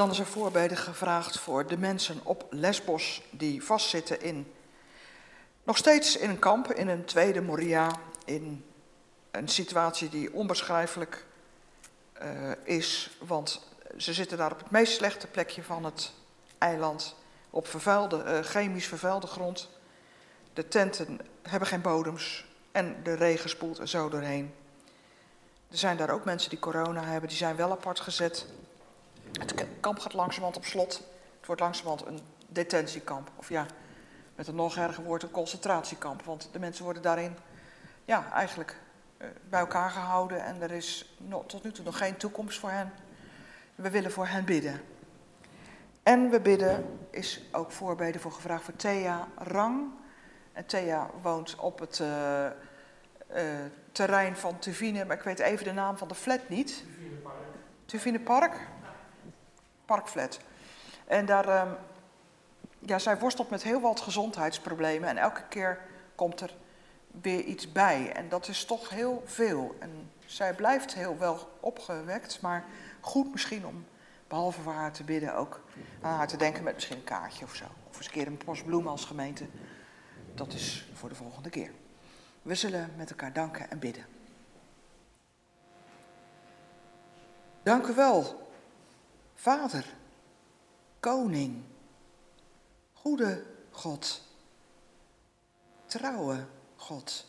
Dan is er voorbeden gevraagd voor de mensen op Lesbos die vastzitten in, nog steeds in een kamp, in een tweede Moria, in een situatie die onbeschrijfelijk uh, is, want ze zitten daar op het meest slechte plekje van het eiland, op vervuilde, uh, chemisch vervuilde grond. De tenten hebben geen bodems en de regen spoelt er zo doorheen. Er zijn daar ook mensen die corona hebben, die zijn wel apart gezet. Het kamp gaat langzamerhand op slot. Het wordt langzamerhand een detentiekamp. Of ja, met een nog erger woord een concentratiekamp. Want de mensen worden daarin ja, eigenlijk uh, bij elkaar gehouden. En er is tot nu toe nog geen toekomst voor hen. We willen voor hen bidden. En we bidden, is ook voorbeden voor gevraagd voor Thea Rang. En Thea woont op het uh, uh, terrein van Tuvine, maar ik weet even de naam van de flat niet. Tuvine Park. Tuvine Park? Parkflat. En daar, um, ja, zij worstelt met heel wat gezondheidsproblemen en elke keer komt er weer iets bij. En dat is toch heel veel. En zij blijft heel wel opgewekt, maar goed misschien om, behalve voor haar te bidden, ook aan haar te denken met misschien een kaartje of zo. Of eens een keer een post bloemen als gemeente. Dat is voor de volgende keer. We zullen met elkaar danken en bidden. Dank u wel, Vader, Koning, Goede God, Trouwe God,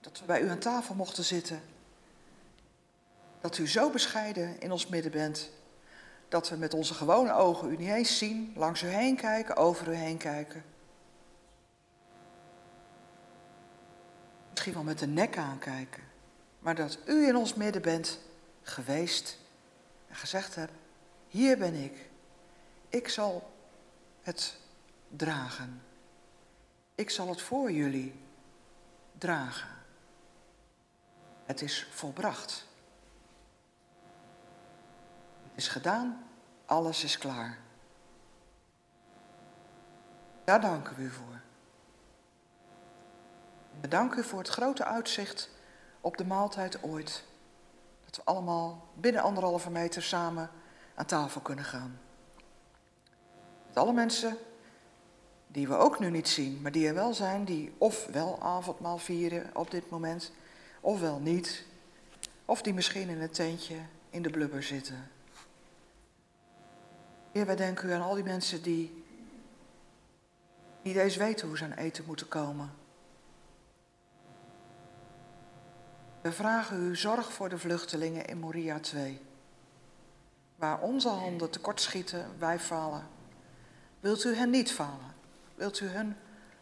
dat we bij u aan tafel mochten zitten. Dat u zo bescheiden in ons midden bent, dat we met onze gewone ogen u niet eens zien, langs u heen kijken, over u heen kijken. Misschien wel met de nek aankijken, maar dat u in ons midden bent geweest en gezegd hebt, hier ben ik. Ik zal het dragen. Ik zal het voor jullie dragen. Het is volbracht. Het is gedaan. Alles is klaar. Daar danken we u voor. We u voor het grote uitzicht op de maaltijd ooit. Dat we allemaal binnen anderhalve meter samen aan tafel kunnen gaan. Met alle mensen die we ook nu niet zien, maar die er wel zijn, die of wel avondmaal vieren op dit moment, of wel niet, of die misschien in het tentje in de blubber zitten. Heer, wij denken u aan al die mensen die niet eens weten hoe ze aan eten moeten komen. We vragen u zorg voor de vluchtelingen in Moria 2. Waar onze handen tekortschieten, wij falen. Wilt u hen niet falen? Wilt u hun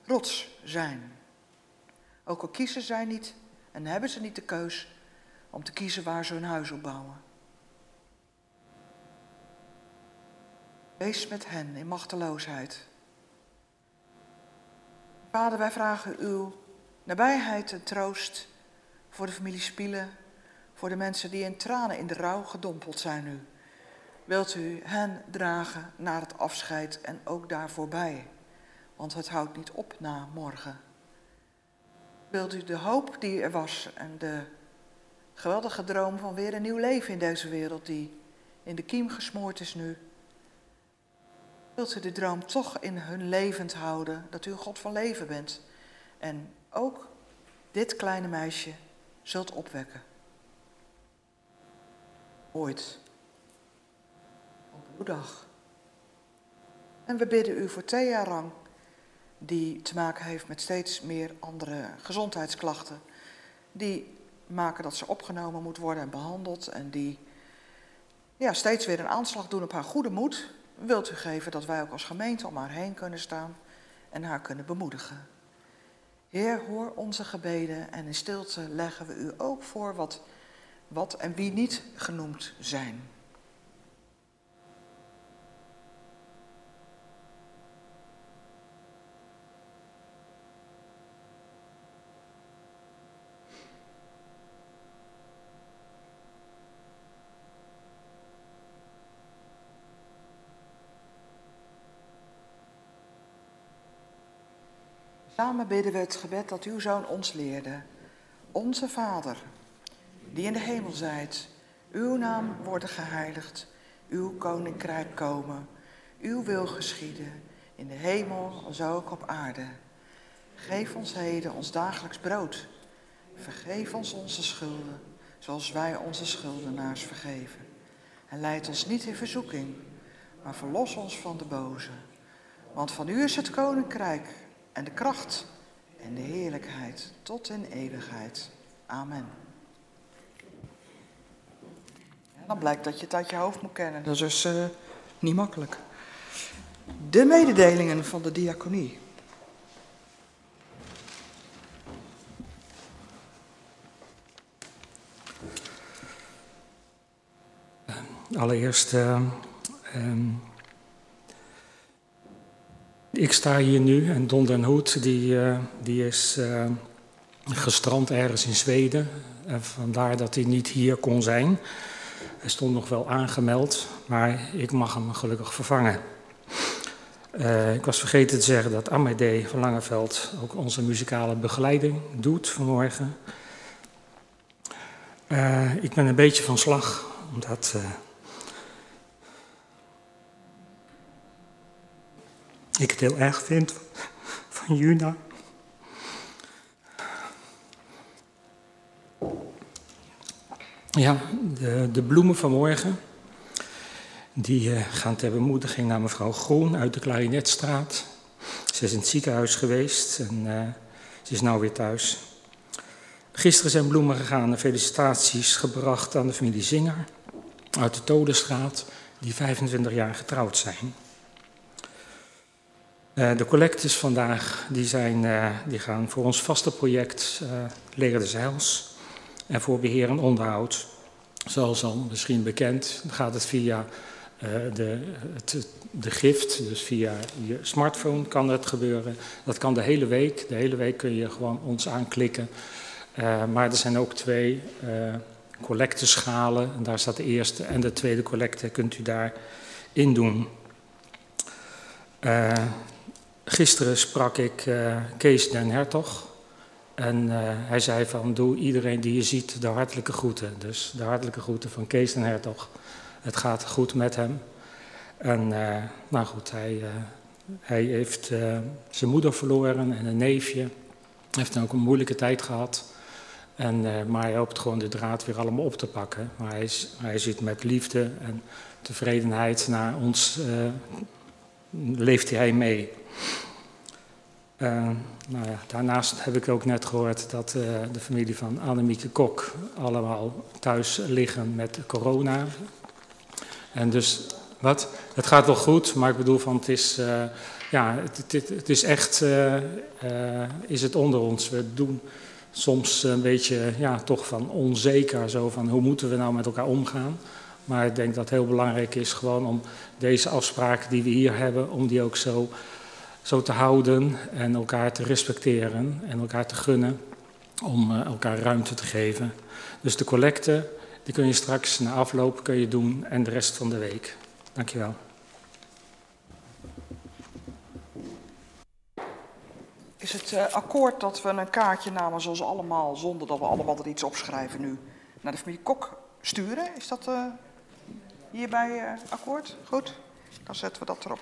rots zijn? Ook al kiezen zij niet en hebben ze niet de keus om te kiezen waar ze hun huis op bouwen. Wees met hen in machteloosheid. Vader, wij vragen uw nabijheid en troost voor de familie Spielen, voor de mensen die in tranen in de rouw gedompeld zijn nu. Wilt u hen dragen naar het afscheid en ook daar voorbij, want het houdt niet op na morgen. Wilt u de hoop die er was en de geweldige droom van weer een nieuw leven in deze wereld die in de kiem gesmoord is nu, wilt u de droom toch in hun levend houden, dat u een God van leven bent en ook dit kleine meisje zult opwekken. Ooit. Uw dag. En we bidden u voor Thea Rang, die te maken heeft met steeds meer andere gezondheidsklachten. Die maken dat ze opgenomen moet worden en behandeld. En die ja, steeds weer een aanslag doen op haar goede moed. Wilt u geven dat wij ook als gemeente om haar heen kunnen staan en haar kunnen bemoedigen. Heer, hoor onze gebeden en in stilte leggen we u ook voor wat, wat en wie niet genoemd zijn. Samen bidden we het gebed dat uw zoon ons leerde. Onze Vader, die in de hemel zijt, uw naam worden geheiligd, uw koninkrijk komen, uw wil geschieden, in de hemel als ook op aarde. Geef ons heden ons dagelijks brood. Vergeef ons onze schulden, zoals wij onze schuldenaars vergeven. En leid ons niet in verzoeking, maar verlos ons van de boze. Want van u is het koninkrijk en de kracht en de heerlijkheid tot in eeuwigheid. Amen. Dan blijkt dat je het uit je hoofd moet kennen. Dat is dus uh, niet makkelijk. De mededelingen van de diaconie. Allereerst. Uh, um, ik sta hier nu en Don den Hoed die, uh, die is uh, gestrand ergens in Zweden. En vandaar dat hij niet hier kon zijn. Hij stond nog wel aangemeld, maar ik mag hem gelukkig vervangen. Uh, ik was vergeten te zeggen dat Amédée van Langeveld ook onze muzikale begeleiding doet vanmorgen. ik ben een beetje van slag, omdat ik het heel erg vind van Juna. Ja, de, de bloemen van morgen. Die uh, gaan ter bemoediging naar mevrouw Groen uit de Klarinetstraat. Ze is in het ziekenhuis geweest en uh, ze is nou weer thuis. Gisteren zijn bloemen gegaan en felicitaties gebracht aan de familie Zinger uit de Todenstraat, die 25 jaar getrouwd zijn. Uh, de collectes vandaag die zijn, uh, die gaan voor ons vaste project uh, Leren de Zeils en voor beheer en onderhoud. Zoals al misschien bekend gaat het via de, het, de gift, dus via je smartphone kan het gebeuren. Dat kan de hele week. De hele week kun je gewoon ons aanklikken. maar er zijn ook twee collecteschalen. En daar staat de eerste en de tweede collecte kunt u daar in doen. Uh, Gisteren sprak ik uh, Kees den Hertog. En uh, hij zei van, doe iedereen die je ziet de hartelijke groeten. Dus de hartelijke groeten van Kees den Hertog. Het gaat goed met hem. En uh, nou goed, hij, hij heeft zijn moeder verloren en een neefje. Hij heeft ook een moeilijke tijd gehad. En, maar hij hoopt gewoon de draad weer allemaal op te pakken. Maar hij, hij zit met liefde en tevredenheid naar ons, leeft hij mee. Uh, nou ja, daarnaast heb ik ook net gehoord dat uh, de familie van Annemieke Kok allemaal thuis liggen met corona. En dus, wat? Het gaat wel goed, maar ik bedoel van het is, uh, ja, het, het, is echt, is het onder ons. We doen soms een beetje, ja, toch van onzeker, zo van hoe moeten we nou met elkaar omgaan. Maar ik denk dat het heel belangrijk is gewoon om deze afspraken die we hier hebben, om die ook zo zo te houden en elkaar te respecteren en elkaar te gunnen om uh, elkaar ruimte te geven. Dus de collecte, die kun je straks na afloop kun je doen en de rest van de week. Dankjewel. Is het uh, akkoord dat we een kaartje namens ons allemaal, zonder dat we allemaal er iets opschrijven nu, naar de familie Kok sturen? Is dat uh, hierbij akkoord? Goed, dan zetten we dat erop.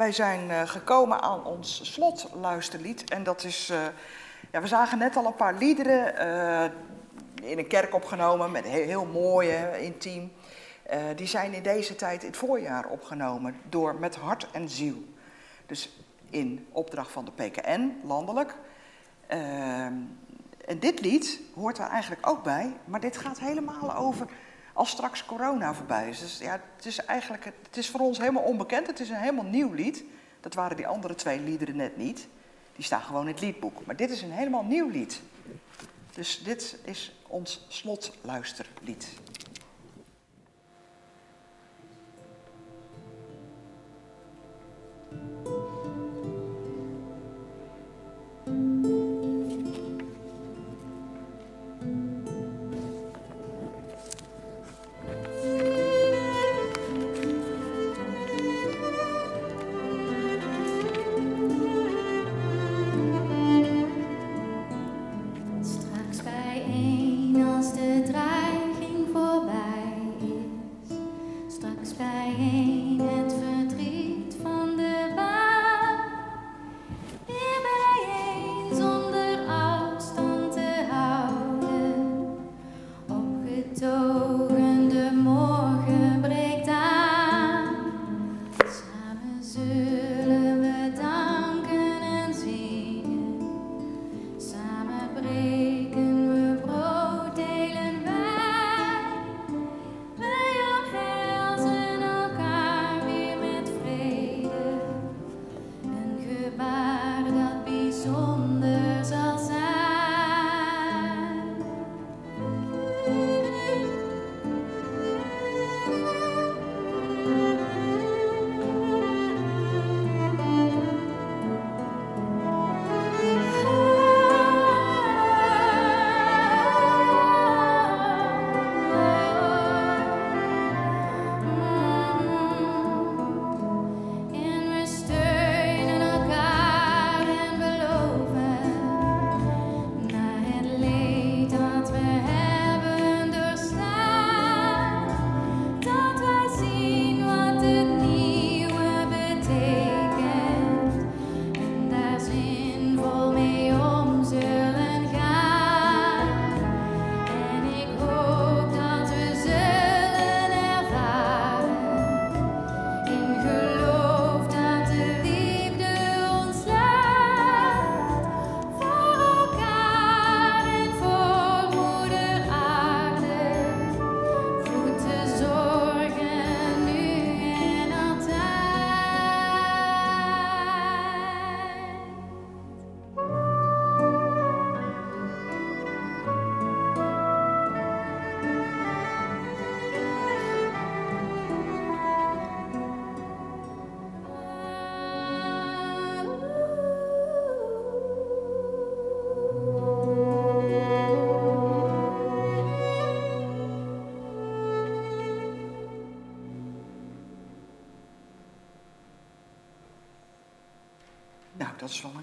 Wij zijn uh, gekomen aan ons slotluisterlied. En dat is. Uh, ja, we zagen net al een paar liederen in een kerk opgenomen. Met heel, heel mooi, intiem. die zijn in deze tijd in het voorjaar opgenomen. Door Met Hart en Ziel. Dus in opdracht van de PKN, landelijk. en dit lied hoort daar eigenlijk ook bij. Maar dit gaat helemaal over als straks corona voorbij is. Dus ja, het is eigenlijk, het is voor ons helemaal onbekend. Het is een helemaal nieuw lied. Dat waren die andere twee liederen net niet. Die staan gewoon in het liedboek. Maar dit is een helemaal nieuw lied. Dus dit is ons slotluisterlied.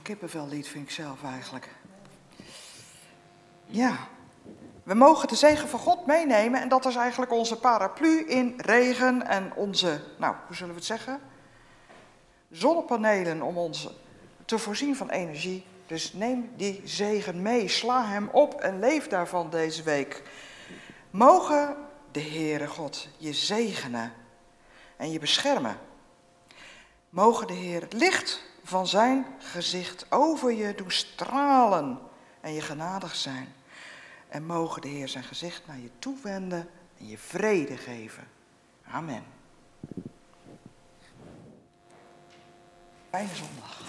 Kippenvellied, vind ik zelf eigenlijk. Ja, we mogen de zegen van God meenemen en dat is eigenlijk onze paraplu in regen en onze, nou, hoe zullen we het zeggen? Zonnepanelen om ons te voorzien van energie. Dus neem die zegen mee, sla hem op en leef daarvan deze week. Mogen de Heere God je zegenen en je beschermen. Mogen de Heer het licht van zijn gezicht over je doen stralen en je genadig zijn. En mogen de Heer zijn gezicht naar je toewenden en je vrede geven. Amen. Fijne zondag.